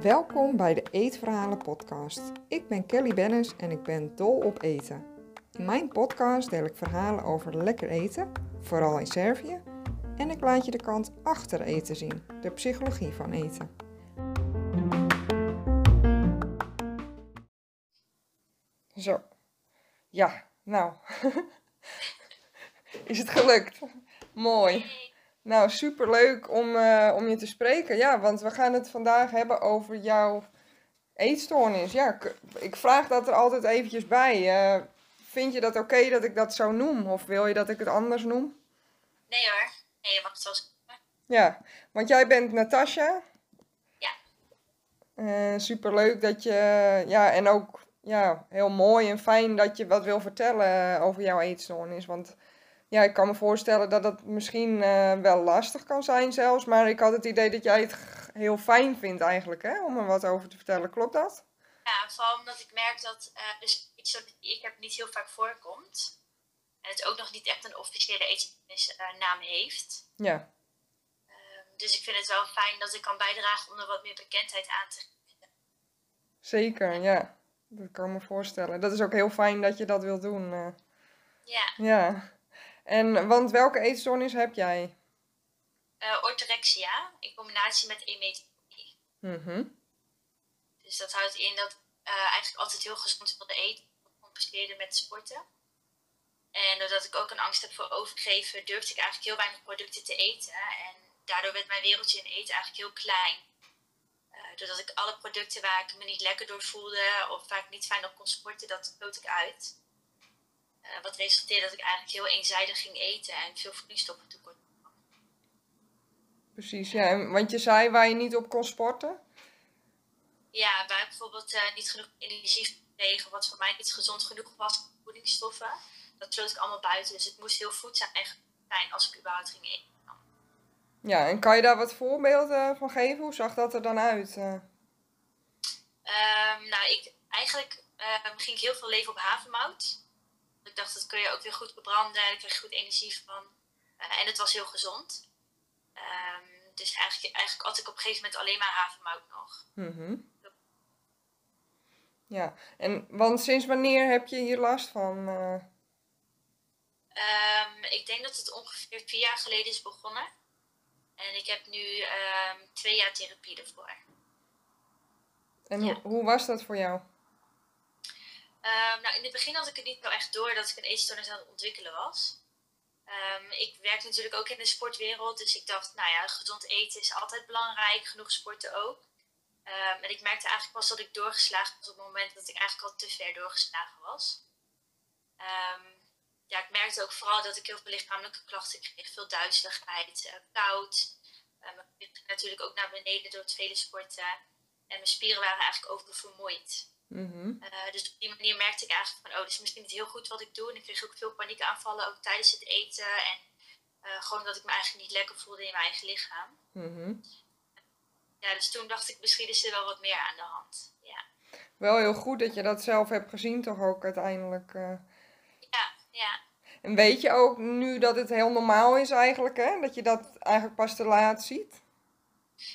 Welkom bij de Eetverhalen podcast. Ik ben Kelly Bennis en ik ben dol op eten. In mijn podcast deel ik verhalen over lekker eten, vooral in Servië, en ik laat je de kant achter eten zien, de psychologie van eten. Zo. Ja, nou. Is het gelukt? Mooi. Nou, superleuk om, eh, om je te spreken. Ja, want we gaan het vandaag hebben over jouw eetstoornis. Ja, ik, vraag dat er altijd eventjes bij. Eh, vind je dat oké dat ik dat zo noem? Of wil je dat ik het anders noem? Nee hoor. Nee, mag het zo zeggen. Ja, want jij bent Natasja. Ja. Eh superleuk dat je, ja, en ook ja, heel mooi en fijn dat je wat wil vertellen over jouw eetstoornis. Want ja, ik kan me voorstellen dat dat misschien eh, wel lastig kan zijn zelfs. Maar ik had het idee dat jij het heel fijn vindt eigenlijk, hè, om er wat over te vertellen. Klopt dat? Ja, vooral omdat ik merk dat eh, dus iets dat ik heb niet heel vaak voorkomt. En het ook nog niet echt een officiële eetstoornisnaam heeft. Ja, Ehm, dus ik vind het wel fijn dat ik kan bijdragen om er wat meer bekendheid aan te geven. zeker, ja. Dat kan ik me voorstellen. Dat is ook heel fijn dat je dat wilt doen. eh. Ja, ja. En, want welke eetstoornis heb jij? eh, orthorexia in combinatie met emeterie. Mhm. Dus dat houdt in dat eh eigenlijk altijd heel gezond wilde eten. Compenseerde met sporten. En doordat ik ook een angst heb voor overgeven, durfde ik eigenlijk heel weinig producten te eten. En daardoor werd mijn wereldje in eten eigenlijk heel klein. Eh, doordat ik alle producten waar ik me niet lekker door voelde of waar ik niet fijn op kon sporten, dat stoot ik uit. Eh, wat resulteerde dat ik eigenlijk heel eenzijdig ging eten en veel voedingsstoffen kwam. Precies, ja. En- Want je zei waar je niet op kon sporten? Ja, waar ik bijvoorbeeld eh, niet genoeg energie kreeg, wat voor mij niet gezond genoeg was, voedingsstoffen, dat sloot ik allemaal buiten. Dus het moest heel voedzaam zijn als ik überhaupt ging eten. Ja, en kan je daar wat voorbeelden van geven? Hoe zag dat er dan uit? eh? Ehm, nou, ik, eigenlijk ehm, ging ik heel veel leven op havermout. Ik dacht, dat kun je ook weer goed bebranden, daar krijg je goed energie van. Eh, en het was heel gezond. Ehm, dus eigenlijk, eigenlijk at ik op een gegeven moment alleen maar havermout nog. Mhm. Ja, en want sinds wanneer heb je hier last van? eh? Ehm, ik denk dat het ongeveer vier jaar geleden is begonnen. En ik heb nu ehm, twee jaar therapie ervoor. en Ja. hoe, hoe was dat voor jou? Ehm, nou, in het begin had ik het niet zo echt door dat ik een eetstoornis aan het ontwikkelen was. Ehm, ik werk natuurlijk ook in de sportwereld, dus ik dacht, nou ja, gezond eten is altijd belangrijk, genoeg sporten ook. Ehm, en ik merkte eigenlijk pas dat ik doorgeslagen was op het moment dat ik eigenlijk al te ver doorgeslagen was. Ja, ik merkte ook vooral dat ik heel veel lichamelijke klachten kreeg, veel duizeligheid, eh, koud. Ging natuurlijk ook naar beneden door het vele sporten. En mijn spieren waren eigenlijk oververmoeid. Mhm. Eh, dus op die manier merkte ik eigenlijk van, oh, dit is misschien niet heel goed wat ik doe. En ik kreeg ook veel paniekaanvallen, ook tijdens het eten. En eh, gewoon dat ik me eigenlijk niet lekker voelde in mijn eigen lichaam. Mhm. Ja, dus toen dacht ik, misschien is er wel wat meer aan de hand. Ja, Wel heel goed dat je dat zelf hebt gezien toch ook uiteindelijk. eh. ja, ja. En weet je ook nu dat het heel normaal is eigenlijk, hè? Dat je dat eigenlijk pas te laat ziet?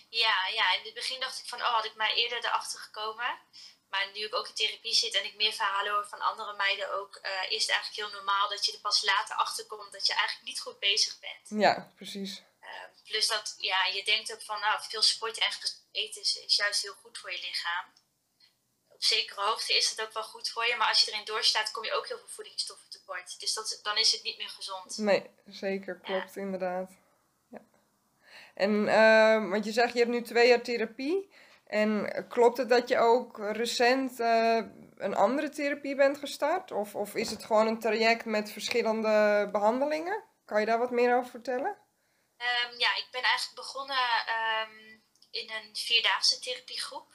Ja, ja, in het begin dacht ik van, oh, had ik maar eerder erachter gekomen. Maar nu ik ook in therapie zit en ik meer verhalen hoor van andere meiden ook, eh, is het eigenlijk heel normaal dat je er pas later achter komt dat je eigenlijk niet goed bezig bent. Ja, precies. Uh, plus dat, ja, je denkt ook van, nou, veel sport en eten is, is juist heel goed voor je lichaam. Op zekere hoogte is dat ook wel goed voor je, maar als je erin doorslaat, kom je ook heel veel voedingsstoffen tekort. Dus dat, dan is het niet meer gezond. Nee, zeker, klopt inderdaad. Ja. En, eh, want je zegt, je hebt nu twee jaar therapie. En klopt het dat je ook recent eh, een andere therapie bent gestart? Of, of is het gewoon een traject met verschillende behandelingen? Kan je daar wat meer over vertellen? Um, ja, ik ben eigenlijk begonnen um, in een vierdaagse therapiegroep.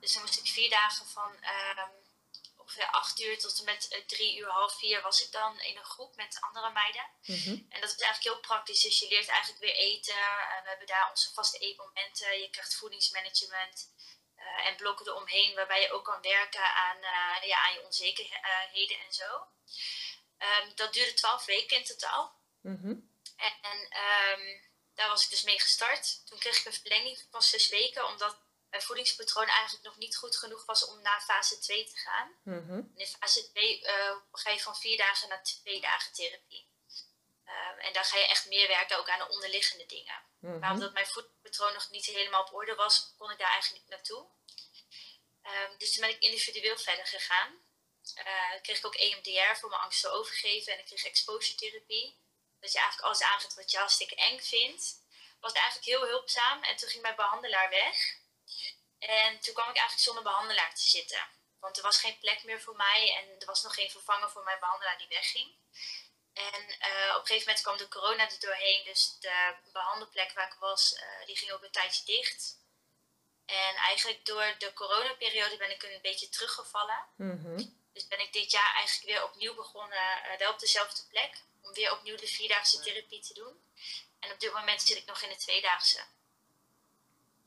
Dus dan moest ik vier dagen van um, ongeveer acht uur tot en met uh, drie uur, half vier was ik dan in een groep met andere meiden. Mhm. En dat is eigenlijk heel praktisch. Dus je leert eigenlijk weer eten. Uh, we hebben daar onze vaste eetmomenten. Je krijgt voedingsmanagement. Uh, en blokken eromheen waarbij je ook kan werken aan, uh, ja, aan je onzekerheden en zo. Um, dat duurde twaalf weken in totaal. Mhm. En ehm, daar was ik dus mee gestart. Toen kreeg ik een verlenging van zes weken, omdat mijn voedingspatroon eigenlijk nog niet goed genoeg was om naar fase 2 te gaan. Mhm. In fase 2 uh, ga je van vier dagen naar twee dagen therapie. Ehm, en dan ga je echt meer werken ook aan de onderliggende dingen. Mhm. Maar omdat mijn voedingspatroon nog niet helemaal op orde was, kon ik daar eigenlijk niet naartoe. Ehm, dus toen ben ik individueel verder gegaan. Uh, kreeg ik ook EMDR voor mijn angst te overgeven en ik kreeg exposure therapie. Dat je eigenlijk alles aangaat wat je hartstikke eng vindt. Was eigenlijk heel hulpzaam en toen ging mijn behandelaar weg. En toen kwam ik eigenlijk zonder behandelaar te zitten. Want er was geen plek meer voor mij en er was nog geen vervanger voor mijn behandelaar die wegging. En uh, op een gegeven moment kwam de corona er doorheen, dus de behandelplek waar ik was, uh, die ging ook een tijdje dicht. En eigenlijk door de coronaperiode ben ik een beetje teruggevallen. Mhm. Dus ben ik dit jaar eigenlijk weer opnieuw begonnen, uh, wel op dezelfde plek, om weer opnieuw de vierdaagse therapie te doen. En op dit moment zit ik nog in de tweedaagse.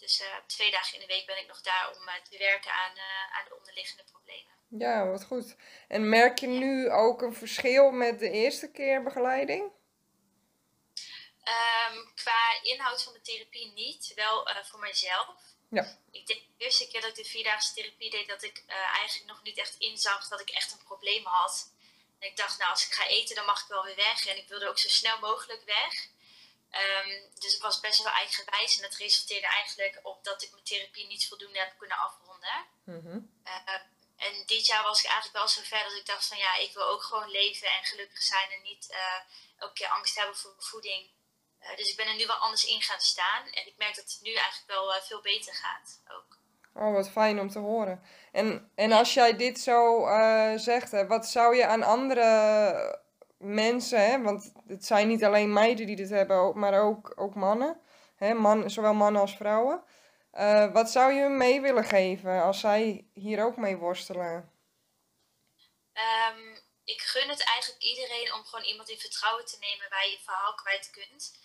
Dus uh, twee dagen in de week ben ik nog daar om uh, te werken aan, uh, aan de onderliggende problemen. Ja, wat goed. En merk je nu ook een verschil met de eerste keer begeleiding? Um, qua inhoud van de therapie niet, wel voor mijzelf. Ja. Ik denk de eerste keer dat ik de vierdaagse therapie deed, dat ik eigenlijk nog niet echt inzag dat ik echt een probleem had. En ik dacht, nou, als ik ga eten, dan mag ik wel weer weg. En ik wilde ook zo snel mogelijk weg. Um, dus ik was best wel eigenwijs en dat resulteerde eigenlijk op dat ik mijn therapie niet voldoende heb kunnen afronden. Mm uh, en dit jaar was ik eigenlijk wel zo ver dat ik dacht van ja, ik wil ook gewoon leven en gelukkig zijn en niet uh, elke keer angst hebben voor voeding. Uh, dus ik ben er nu wel anders in gaan staan en ik merk dat het nu eigenlijk wel veel beter gaat ook. Oh, wat fijn om te horen. En, en als jij dit zo zegt, hè, wat zou je aan andere mensen, hè, want het zijn niet alleen meiden die dit hebben, maar ook, ook mannen, hè, man, zowel mannen als vrouwen. Uh, wat zou je mee willen geven als zij hier ook mee worstelen? Um, ik gun het eigenlijk iedereen om gewoon iemand in vertrouwen te nemen waar je je verhaal kwijt kunt.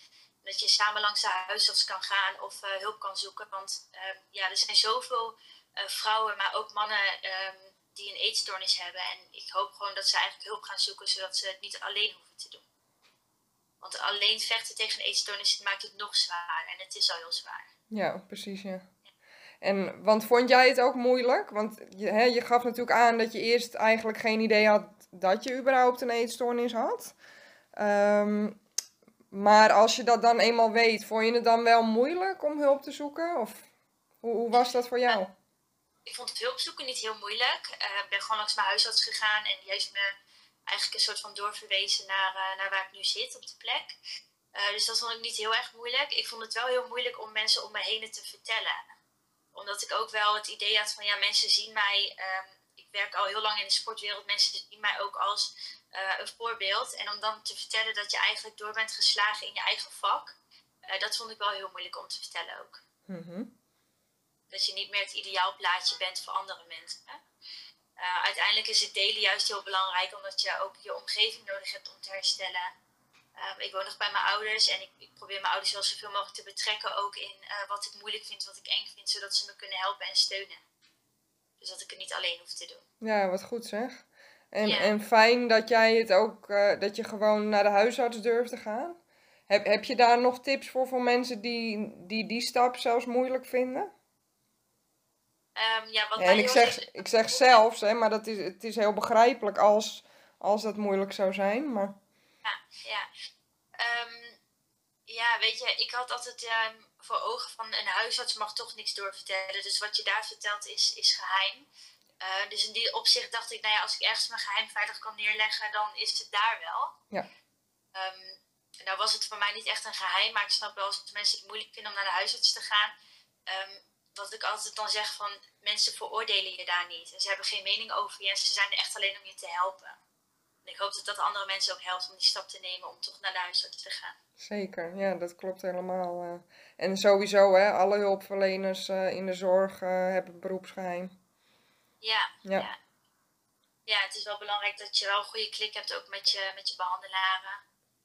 Dat je samen langs de huisarts kan gaan of uh, hulp kan zoeken. Want uh, ja, er zijn zoveel vrouwen, maar ook mannen um, die een eetstoornis hebben. En ik hoop gewoon dat ze eigenlijk hulp gaan zoeken, zodat ze het niet alleen hoeven te doen. Want alleen vechten tegen een eetstoornis maakt het nog zwaar. En het is al heel zwaar. Ja, precies, ja. En, want vond jij het ook moeilijk? Want je, hè, je gaf natuurlijk aan dat je eerst eigenlijk geen idee had dat je überhaupt een eetstoornis had. Um, maar als je dat dan eenmaal weet, vond je het dan wel moeilijk om hulp te zoeken? Of hoe was dat voor jou? Ik vond het hulp zoeken niet heel moeilijk. Ik uh, ben gewoon langs mijn huisarts gegaan en die heeft me eigenlijk een soort van doorverwezen naar, uh, naar waar ik nu zit op de plek. Uh, dus dat vond ik niet heel erg moeilijk. Ik vond het wel heel moeilijk om mensen om me heen te vertellen. Omdat ik ook wel het idee had van ja, mensen zien mij. Um, ik werk al heel lang in de sportwereld. Mensen zien mij ook als een voorbeeld. En om dan te vertellen dat je eigenlijk door bent geslagen in je eigen vak. dat vond ik wel heel moeilijk om te vertellen ook. -hmm dat je niet meer het ideaalplaatje bent voor andere mensen. Uh, uiteindelijk is het delen juist heel belangrijk, omdat je ook je omgeving nodig hebt om te herstellen. Uh, ik woon nog bij mijn ouders en ik, ik, probeer mijn ouders wel zoveel mogelijk te betrekken ook in uh, wat ik moeilijk vind, wat ik eng vind, zodat ze me kunnen helpen en steunen. Dus dat ik het niet alleen hoef te doen. Ja, wat goed zeg. En, ja. en fijn dat jij het ook, dat je gewoon naar de huisarts durft te gaan. Heb, heb je daar nog tips voor voor mensen die die, die stap zelfs moeilijk vinden? Um, ja, wat ja, en ik zeg, ik zeg zelfs, hè, maar dat is, het is heel begrijpelijk als, als dat moeilijk zou zijn. Maar... Ja, ja. Um, ja, weet je, ik had altijd um, voor ogen van een huisarts mag toch niks doorvertellen. Dus wat je daar vertelt is, is geheim. Uh, dus in die opzicht dacht ik, nou ja, als ik ergens mijn geheim veilig kan neerleggen, dan is het daar wel. Ja. nou was het voor mij niet echt een geheim, maar ik snap wel als mensen het moeilijk vinden om naar de huisarts te gaan wat ik altijd dan zeg van mensen veroordelen je daar niet. En ze hebben geen mening over je en ze zijn er echt alleen om je te helpen. En ik hoop dat dat andere mensen ook helpt om die stap te nemen om toch naar de huisarts te gaan. Zeker, ja, dat klopt helemaal. Uh. En sowieso, hè, alle hulpverleners uh, in de zorg uh, hebben beroepsgeheim. Ja, ja, ja. Ja, het is wel belangrijk dat je wel een goede klik hebt ook met je, met je behandelaren.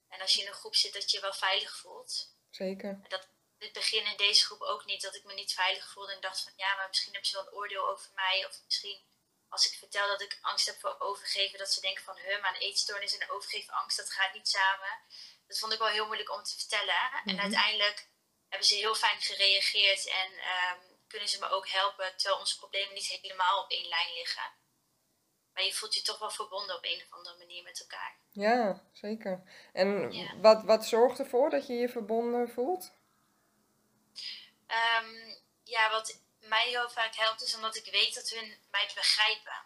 En als je in een groep zit, dat je je wel veilig voelt. Zeker. En dat het begin in deze groep ook niet. Dat ik me niet veilig voelde en dacht van ja, maar misschien hebben ze wel een oordeel over mij. Of misschien als ik vertel dat ik angst heb voor overgeven, dat ze denken van maar een eetstoornis en overgeven angst, dat gaat niet samen. Dat vond ik wel heel moeilijk om te vertellen. En Mhm. uiteindelijk hebben ze heel fijn gereageerd en ehm, kunnen ze me ook helpen, terwijl onze problemen niet helemaal op één lijn liggen. Maar je voelt je toch wel verbonden op een of andere manier met elkaar. Ja, zeker. En Ja. wat, wat zorgt ervoor dat je je verbonden voelt? Ehm, ja, wat mij heel vaak helpt is omdat ik weet dat hun mij begrijpen.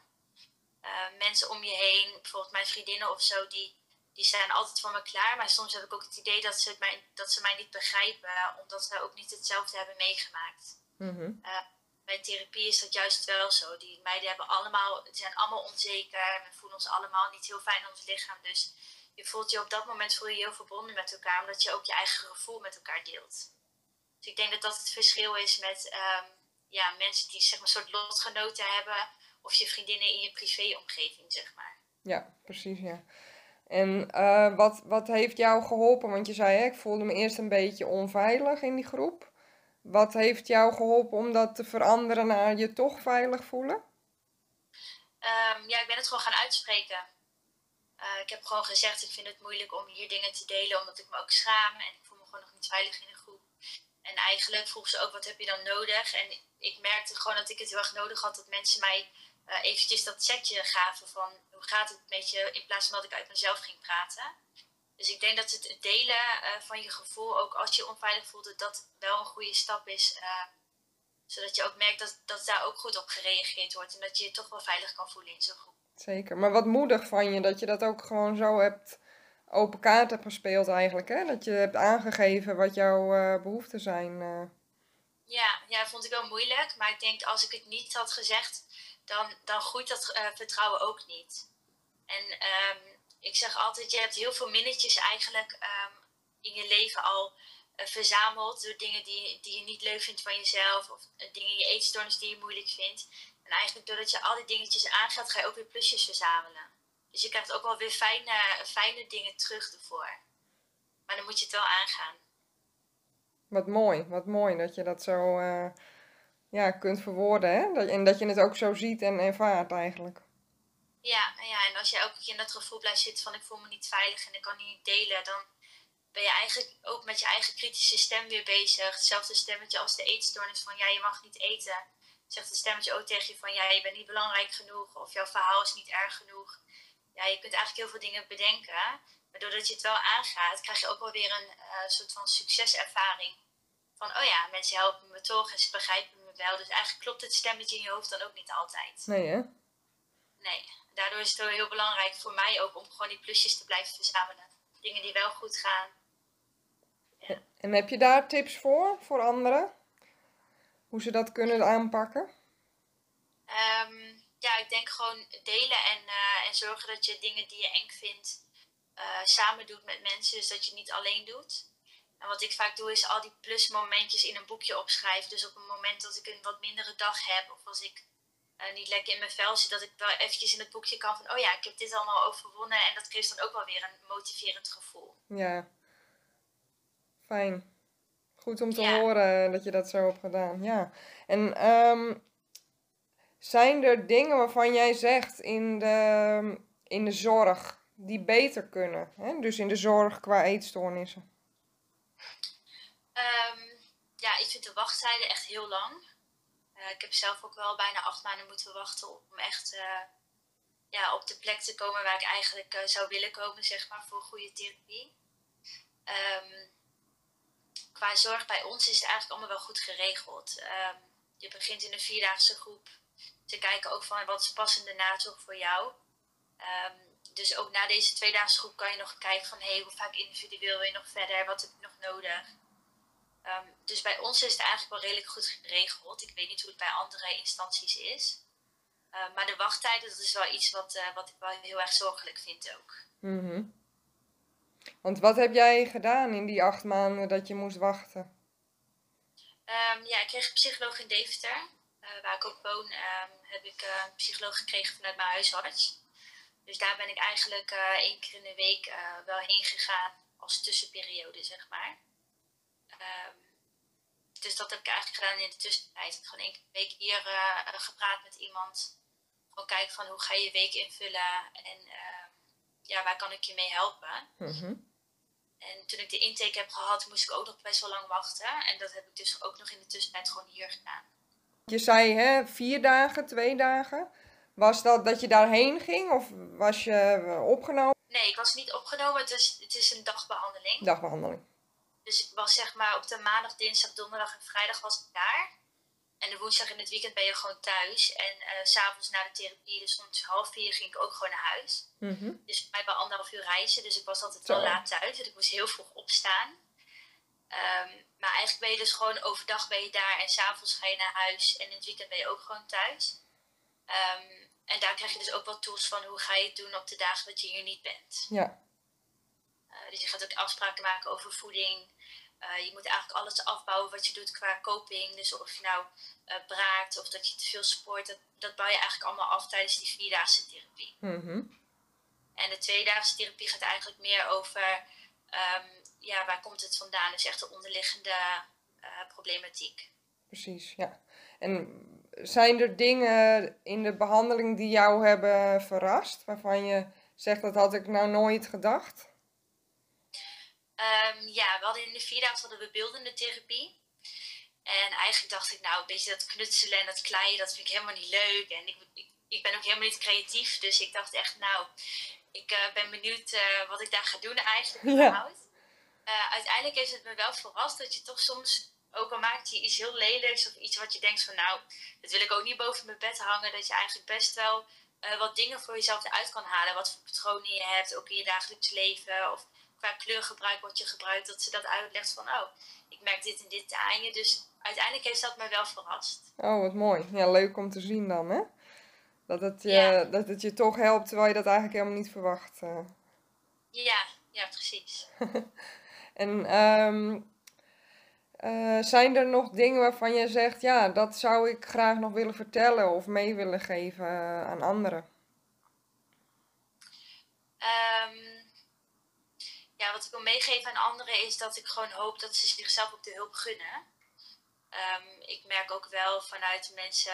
Eh, mensen om je heen, bijvoorbeeld mijn vriendinnen of zo, die, die zijn altijd voor me klaar. Maar soms heb ik ook het idee dat ze, het mij, dat ze mij niet begrijpen, omdat ze ook niet hetzelfde hebben meegemaakt. Mhm. Bij therapie is dat juist wel zo. Die meiden hebben allemaal, zijn allemaal onzeker. We voelen ons allemaal niet heel fijn in ons lichaam. Dus je voelt je op dat moment voel je je heel verbonden met elkaar, omdat je ook je eigen gevoel met elkaar deelt. Dus ik denk dat dat het verschil is met ehm, ja, mensen die zeg maar, een soort lotgenoten hebben, of je vriendinnen in je privéomgeving, zeg maar. Ja, precies, ja. En eh, wat, wat heeft jou geholpen? Want je zei, hè, ik voelde me eerst een beetje onveilig in die groep. Wat heeft jou geholpen om dat te veranderen naar je toch veilig voelen? Ehm, ja, ik ben het gewoon gaan uitspreken. Eh, ik heb gewoon gezegd, ik vind het moeilijk om hier dingen te delen, omdat ik me ook schaam en ik voel me gewoon nog niet veilig in een groep. En eigenlijk vroeg ze ook, wat heb je dan nodig? En ik merkte gewoon dat ik het heel erg nodig had dat mensen mij eh, eventjes dat setje gaven van, hoe gaat het met je, in plaats van dat ik uit mezelf ging praten. Dus ik denk dat het delen eh, van je gevoel, ook als je onveilig voelt, dat dat wel een goede stap is. eh, zodat je ook merkt dat, dat daar ook goed op gereageerd wordt en dat je je toch wel veilig kan voelen in zo'n groep. Zeker. Maar wat moedig van je dat je dat ook gewoon zo hebt open kaart hebt gespeeld eigenlijk, hè? Dat je hebt aangegeven wat jouw eh, behoeften zijn. eh. Ja, ja, vond ik wel moeilijk. Maar ik denk als ik het niet had gezegd, dan, dan groeit dat eh, vertrouwen ook niet. En ehm, ik zeg altijd, je hebt heel veel minnetjes eigenlijk ehm, in je leven al verzameld door dingen die, die je niet leuk vindt van jezelf of dingen in je eetstoornis die je moeilijk vindt. En eigenlijk doordat je al die dingetjes aangaat, ga je ook weer plusjes verzamelen. Dus je krijgt ook wel weer fijne, fijne dingen terug ervoor. Maar dan moet je het wel aangaan. Wat mooi, wat mooi dat je dat zo eh, ja, kunt verwoorden, hè? Dat, en dat je het ook zo ziet en ervaart eigenlijk. Ja, ja, en als je elke keer in dat gevoel blijft zitten van ik voel me niet veilig en ik kan niet delen, dan ben je eigenlijk ook met je eigen kritische stem weer bezig. Hetzelfde stemmetje als de eetstoornis van ja, je mag niet eten. Zegt het stemmetje ook tegen je van ja, je bent niet belangrijk genoeg of jouw verhaal is niet erg genoeg. Ja, je kunt eigenlijk heel veel dingen bedenken. Maar doordat je het wel aangaat, krijg je ook wel weer een eh, soort van succeservaring. Van oh ja, mensen helpen me toch en ze begrijpen me wel. Dus eigenlijk klopt het stemmetje in je hoofd dan ook niet altijd. Nee, hè? Nee, daardoor is het wel heel belangrijk voor mij ook om gewoon die plusjes te blijven verzamelen. Dingen die wel goed gaan. En heb je daar tips voor, voor anderen? Hoe ze dat kunnen aanpakken? Ehm, ja, ik denk gewoon delen en, eh, en zorgen dat je dingen die je eng vindt eh, samen doet met mensen. Dus dat je het niet alleen doet. En wat ik vaak doe is al die plusmomentjes in een boekje opschrijven. Dus op een moment dat ik een wat mindere dag heb of als ik eh, niet lekker in mijn vel zit, dat ik wel eventjes in het boekje kan van oh ja, ik heb dit allemaal overwonnen. En dat geeft dan ook wel weer een motiverend gevoel. Ja. Fijn. Goed om te Ja. horen dat je dat zo hebt gedaan. Ja. En ehm, zijn er dingen waarvan jij zegt in de, in de zorg die beter kunnen? Hè? Dus in de zorg qua eetstoornissen. Ehm, ja, ik vind de wachttijden echt heel lang. Eh, ik heb zelf ook wel bijna acht maanden moeten wachten om echt eh, ja, op de plek te komen waar ik eigenlijk eh, zou willen komen, zeg maar, voor goede therapie. Ehm, qua zorg bij ons is het eigenlijk allemaal wel goed geregeld. Ehm, je begint in een vierdaagse groep te kijken ook van wat is passende nazorg voor jou. Ehm, dus ook na deze tweedaagse groep kan je nog kijken van hey, hoe vaak individueel wil je nog verder, wat heb je nog nodig. Ehm, dus bij ons is het eigenlijk wel redelijk goed geregeld. Ik weet niet hoe het bij andere instanties is. Ehm, maar de wachttijden, dat is wel iets wat, eh, wat ik wel heel erg zorgelijk vind ook. Mhm. Want wat heb jij gedaan in die acht maanden dat je moest wachten? Ja, ik kreeg een psycholoog in Deventer, waar ik ook woon. ehm, heb ik eh, een psycholoog gekregen vanuit mijn huisarts. Dus daar ben ik eigenlijk eh, één keer in de week eh, wel heen gegaan als tussenperiode, zeg maar. Ehm, dus dat heb ik eigenlijk gedaan in de tussentijd. Gewoon één keer in de week hier eh, eh, gepraat met iemand. Gewoon kijken van hoe ga je je week invullen en ehm, ja, waar kan ik je mee helpen. Mhm. En toen ik de intake heb gehad, moest ik ook nog best wel lang wachten. En dat heb ik dus ook nog in de tussentijd gewoon hier gedaan. Je zei hè, vier dagen, twee dagen. Was dat dat je daarheen ging of was je eh, opgenomen? Nee, ik was niet opgenomen. Het is, het is een dagbehandeling. Dagbehandeling. Dus ik was zeg maar op de maandag, dinsdag, donderdag en vrijdag was ik daar. En de woensdag in het weekend ben je gewoon thuis. En uh, s'avonds na de therapie, dus soms half vier, ging ik ook gewoon naar huis. Mhm. Dus voor mij bij anderhalf uur reizen. Dus ik was altijd wel laat thuis. Dus ik moest heel vroeg opstaan. Ehm, maar eigenlijk ben je dus gewoon overdag ben je daar. En s'avonds ga je naar huis. En in het weekend ben je ook gewoon thuis. Ehm, en daar krijg je dus ook wel tools van hoe ga je het doen op de dagen dat je hier niet bent. Ja, Eh, dus je gaat ook afspraken maken over voeding. Eh, je moet eigenlijk alles afbouwen wat je doet qua coping. Dus of je nou eh, braakt of dat je te veel sport. Dat, dat bouw je eigenlijk allemaal af tijdens die vierdaagse therapie. Mhm. En de tweedaagse therapie gaat eigenlijk meer over ehm, ja, waar komt het vandaan. Dus echt de onderliggende eh, problematiek. precies. Ja. En zijn er dingen in de behandeling die jou hebben verrast? Waarvan je zegt dat had ik nou nooit gedacht? Ehm, ja, we hadden in de vierdaagse hadden we beeldende therapie. En eigenlijk dacht ik, nou, een beetje dat knutselen en dat kleien, dat vind ik helemaal niet leuk. En ik, ik, ik ben ook helemaal niet creatief. Dus ik dacht echt, nou, ik eh, ben benieuwd eh, wat ik daar ga doen eigenlijk Ja. überhaupt. Eh, uiteindelijk heeft het me wel verrast dat je toch soms, ook al maakt je iets heel lelijks of iets wat je denkt van, nou, dat wil ik ook niet boven mijn bed hangen. Dat je eigenlijk best wel eh, wat dingen voor jezelf eruit kan halen. Wat voor patronen je hebt, ook in je dagelijks leven. Of qua kleurgebruik wat je gebruikt, dat ze dat uitlegt van, oh, ik merk dit en dit aan je. Dus uiteindelijk heeft dat me wel verrast. Oh, wat mooi. Ja, leuk om te zien dan, hè? Dat het je, Ja. dat het je toch helpt terwijl je dat eigenlijk helemaal niet verwacht. eh. Ja, ja, precies. En ehm, eh, zijn er nog dingen waarvan je zegt, ja, dat zou ik graag nog willen vertellen of mee willen geven eh, aan anderen? Ehm, ja, wat ik wil meegeven aan anderen is dat ik gewoon hoop dat ze zichzelf ook de hulp gunnen. Ehm, ik merk ook wel vanuit de mensen,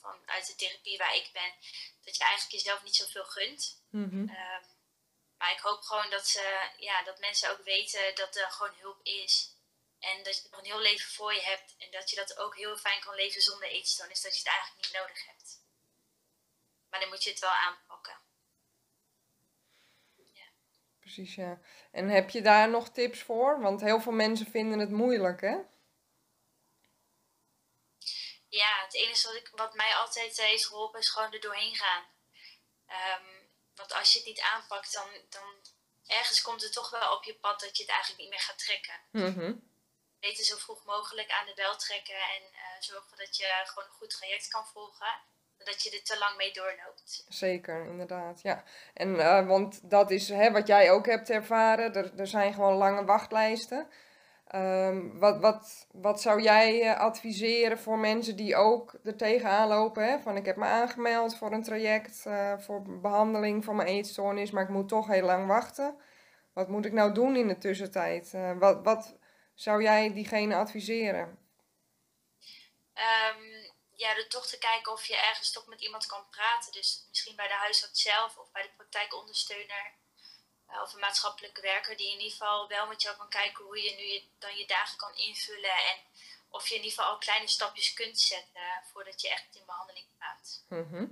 vanuit de therapie waar ik ben, dat je eigenlijk jezelf niet zoveel gunt. Mhm. Maar ik hoop gewoon dat, ze, ja, dat mensen ook weten dat er gewoon hulp is. En dat je nog een heel leven voor je hebt. En dat je dat ook heel fijn kan leven zonder eetstoornis. Dat je het eigenlijk niet nodig hebt. Maar dan moet je het wel aanpakken. Precies, ja. En heb je daar nog tips voor? Want heel veel mensen vinden het moeilijk, hè? Ja, het enige wat, ik, wat mij altijd eh, heeft geholpen is gewoon er doorheen gaan. Ehm, want als je het niet aanpakt, dan, dan ergens komt het toch wel op je pad dat je het eigenlijk niet meer gaat trekken. Mhm. Beter zo vroeg mogelijk aan de bel trekken en eh, zorgen dat je gewoon een goed traject kan volgen. Dat je er te lang mee doorloopt. Zeker, inderdaad, ja. En eh, want dat is hè, wat jij ook hebt ervaren. Er, er zijn gewoon lange wachtlijsten. Ehm, wat, wat, wat zou jij eh, adviseren voor mensen die ook er tegenaan lopen? Hè? Van ik heb me aangemeld voor een traject eh, voor behandeling van mijn eetstoornis, maar ik moet toch heel lang wachten. Wat moet ik nou doen in de tussentijd? Eh, wat, wat zou jij diegene adviseren? Ehm, ja, door toch te kijken of je ergens toch met iemand kan praten. Dus misschien bij de huisarts zelf of bij de praktijkondersteuner. Eh, of een maatschappelijke werker die in ieder geval wel met jou kan kijken hoe je nu je, dan je dagen kan invullen. En of je in ieder geval al kleine stapjes kunt zetten voordat je echt in behandeling gaat. Mhm.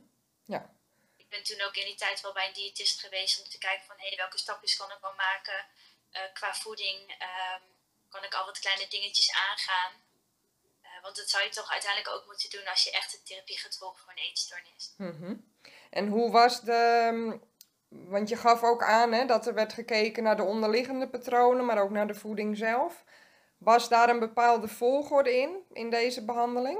Ik ben toen ook in die tijd wel bij een diëtist geweest om te kijken van hé, welke stapjes kan ik wel maken eh, qua voeding. ehm, kan ik al wat kleine dingetjes aangaan. Eh, want dat zou je toch uiteindelijk ook moeten doen als je echt de therapie gaat volgen voor een eetstoornis. Mhm. En hoe was de. Want je gaf ook aan hè, dat er werd gekeken naar de onderliggende patronen, maar ook naar de voeding zelf. Was daar een bepaalde volgorde in, in deze behandeling?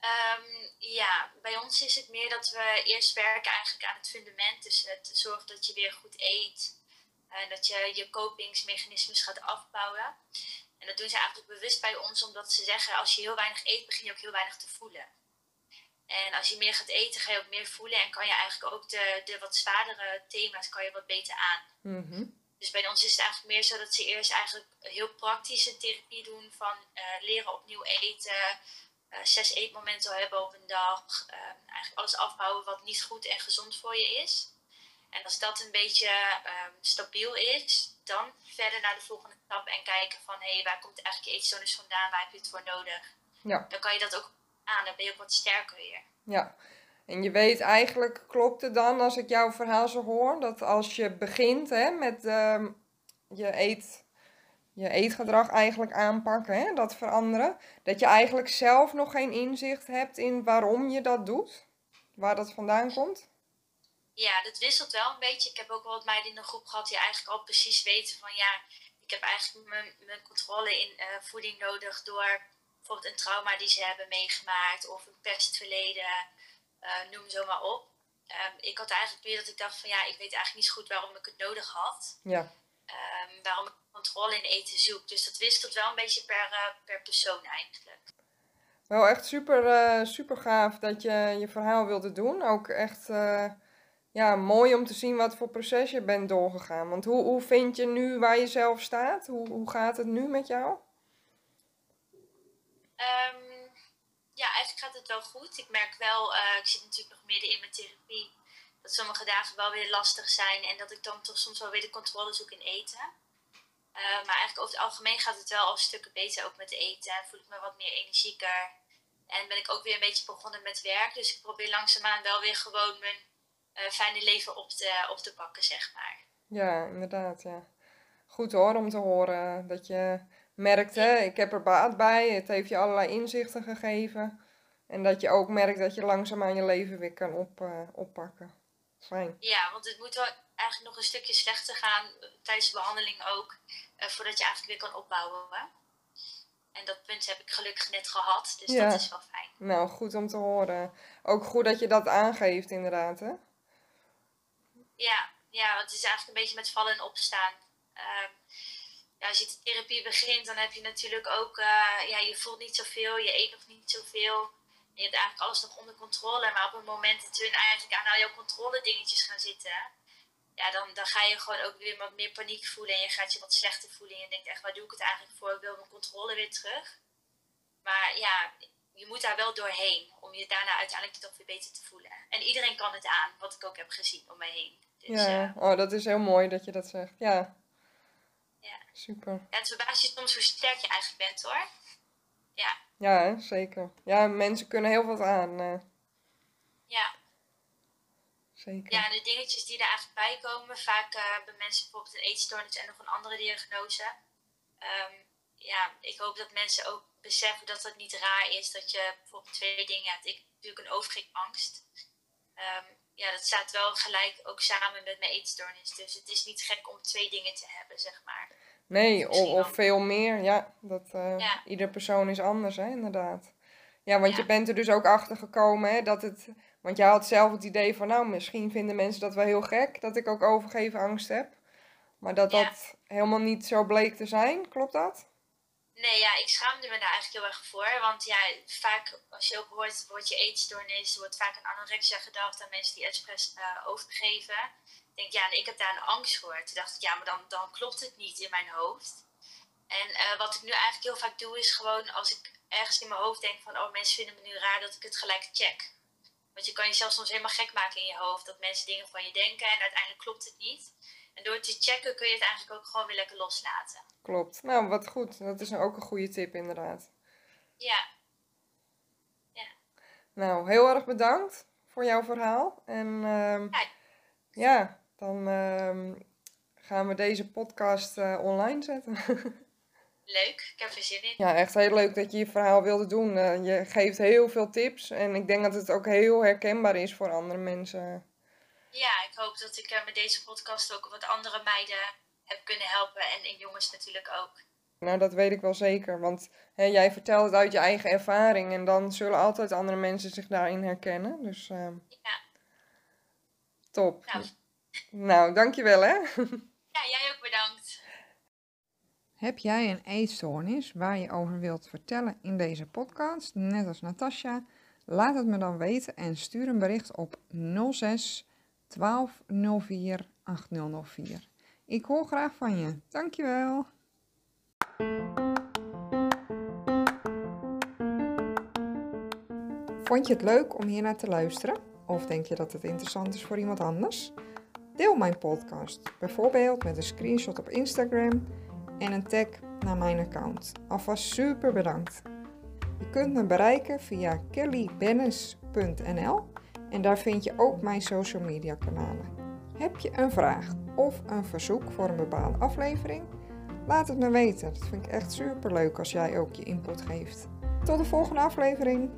Ehm, ja, bij ons is het meer dat we eerst werken eigenlijk aan het fundament. Dus het zorgen dat je weer goed eet. En dat je je kopingsmechanismes gaat afbouwen. En dat doen ze eigenlijk bewust bij ons, omdat ze zeggen: als je heel weinig eet, begin je ook heel weinig te voelen. En als je meer gaat eten, ga je ook meer voelen en kan je eigenlijk ook de, de wat zwaardere thema's kan je wat beter aan. Mhm. Dus bij ons is het eigenlijk meer zo dat ze eerst eigenlijk heel praktische therapie doen van eh, leren opnieuw eten, eh, zes eetmomenten hebben op een dag, eh, eigenlijk alles afbouwen wat niet goed en gezond voor je is. En als dat een beetje ehm, stabiel is, dan verder naar de volgende stap en kijken van hé, hey, waar komt eigenlijk je eetstoornis vandaan, waar heb je het voor nodig? Ja. Dan kan je dat ook aan, dan ben je ook wat sterker weer. Ja. En je weet eigenlijk, klopt het dan als ik jouw verhaal zo hoor, dat als je begint hè, met ehm, je, eet, je eetgedrag eigenlijk aanpakken, hè, dat veranderen, dat je eigenlijk zelf nog geen inzicht hebt in waarom je dat doet, waar dat vandaan komt? Ja, dat wisselt wel een beetje. Ik heb ook wel wat meiden in de groep gehad die eigenlijk al precies weten van ja, ik heb eigenlijk mijn, mijn controle in uh, voeding nodig door bijvoorbeeld een trauma die ze hebben meegemaakt of een pestverleden, uh, noem zo maar op. Um, ik had eigenlijk weer dat ik dacht van ja, ik weet eigenlijk niet zo goed waarom ik het nodig had. Ja. Um, waarom ik controle in eten zoek. Dus dat wisselt wel een beetje per, uh, per persoon eigenlijk. Wel echt super, uh, super gaaf dat je je verhaal wilde doen. Ook echt ja, mooi om te zien wat voor proces je bent doorgegaan. Want hoe, hoe vind je nu waar je zelf staat? Hoe, hoe gaat het nu met jou? Um, ja, eigenlijk gaat het wel goed. Ik merk wel, uh, ik zit natuurlijk nog midden in mijn therapie, dat sommige dagen wel weer lastig zijn en dat ik dan toch soms wel weer de controle zoek in eten. Uh, maar eigenlijk over het algemeen gaat het wel al stukken beter ook met eten. En voel ik me wat meer energieker. En ben ik ook weer een beetje begonnen met werk. Dus ik probeer langzaamaan wel weer gewoon mijn uh, fijne leven op te, op te pakken, zeg maar. Ja, inderdaad, ja. Goed hoor, om te horen dat je merkt, hè, ik heb er baat bij, het heeft je allerlei inzichten gegeven. En dat je ook merkt dat je langzaamaan je leven weer kan op, uh, oppakken. Fijn. Ja, want het moet wel eigenlijk nog een stukje slechter gaan, eh, tijdens de behandeling ook, uh, voordat je eigenlijk weer kan opbouwen. Hè? En dat punt heb ik gelukkig net gehad, dus ja. dat is wel fijn. Nou, goed om te horen. Ook goed dat je dat aangeeft, inderdaad, hè? Ja, ja, want het is eigenlijk een beetje met vallen en opstaan. Uh, ja, als je de therapie begint, dan heb je natuurlijk ook, uh, ja, je voelt niet zoveel, je eet nog niet zoveel. Je hebt eigenlijk alles nog onder controle. Maar op het moment dat we eigenlijk aan al jouw controle dingetjes gaan zitten, ja, dan, dan ga je gewoon ook weer wat meer paniek voelen. En je gaat je wat slechter voelen. En je denkt echt, waar doe ik het eigenlijk voor? Ik wil mijn controle weer terug. Maar ja, je moet daar wel doorheen om je daarna uiteindelijk toch weer beter te voelen. En iedereen kan het aan, wat ik ook heb gezien om mij heen. Dus, ja, uh, oh, dat is heel mooi dat je dat zegt. Ja. Ja. Super. Ja, het verbaast je soms hoe sterk je eigenlijk bent hoor. Ja. Ja, zeker. Ja, mensen kunnen heel wat aan. Uh. Ja. Zeker. Ja, de dingetjes die er eigenlijk bij komen, vaak uh, bij mensen bijvoorbeeld een eetstoornis en nog een andere diagnose. Um, ja, ik hoop dat mensen ook beseffen dat het niet raar is dat je bijvoorbeeld twee dingen hebt. Ik heb natuurlijk een overgewichtangst. Um, ja, dat staat wel gelijk ook samen met mijn eetstoornis. Dus het is niet gek om twee dingen te hebben, zeg maar. Nee, of, of veel meer. Ja, dat, uh, ja. ieder persoon is anders, hè, inderdaad. Ja, want ja. je bent er dus ook achter gekomen, hè, dat het... Want jij had zelf het idee van, nou, misschien vinden mensen dat wel heel gek, dat ik ook overgeven angst heb. Maar dat ja. dat helemaal niet zo bleek te zijn, klopt dat? Nee, ja, ik schaamde me daar eigenlijk heel erg voor. Want ja, vaak als je ook hoort het woordje eetstoornis, wordt vaak aan anorexia gedacht aan mensen die expres uh, overgeven. Ik denk, ja, nee, ik heb daar een angst voor. Toen dacht ik, ja, maar dan, dan klopt het niet in mijn hoofd. En uh, wat ik nu eigenlijk heel vaak doe, is gewoon als ik ergens in mijn hoofd denk van, oh, mensen vinden me nu raar, dat ik het gelijk check. Want je kan jezelf soms helemaal gek maken in je hoofd, dat mensen dingen van je denken en uiteindelijk klopt het niet. En door te checken kun je het eigenlijk ook gewoon weer lekker loslaten. Klopt. Nou, wat goed. Dat is ook een goede tip, inderdaad. Ja. Ja. Nou, heel erg bedankt voor jouw verhaal. En um, ja. ja, dan um, gaan we deze podcast uh, online zetten. Leuk, ik heb er zin in. Ja, echt heel leuk dat je je verhaal wilde doen. Uh, je geeft heel veel tips en ik denk dat het ook heel herkenbaar is voor andere mensen. Ja, ik hoop dat ik uh, met deze podcast ook wat andere meiden heb kunnen helpen en, en jongens natuurlijk ook. Nou, dat weet ik wel zeker, want hè, jij vertelt het uit je eigen ervaring en dan zullen altijd andere mensen zich daarin herkennen. Dus uh, ja. top. Nou. nou, dankjewel hè. Ja, jij ook bedankt. Heb jij een eetstoornis waar je over wilt vertellen in deze podcast, net als Natasja? Laat het me dan weten en stuur een bericht op 06 1204 8004. Ik hoor graag van je. Dankjewel. Vond je het leuk om hier naar te luisteren? Of denk je dat het interessant is voor iemand anders? Deel mijn podcast, bijvoorbeeld met een screenshot op Instagram en een tag naar mijn account. Alvast super bedankt. Je kunt me bereiken via kellybennis.nl en daar vind je ook mijn social media kanalen. Heb je een vraag of een verzoek voor een bepaalde aflevering? Laat het me weten. Dat vind ik echt super leuk als jij ook je input geeft. Tot de volgende aflevering.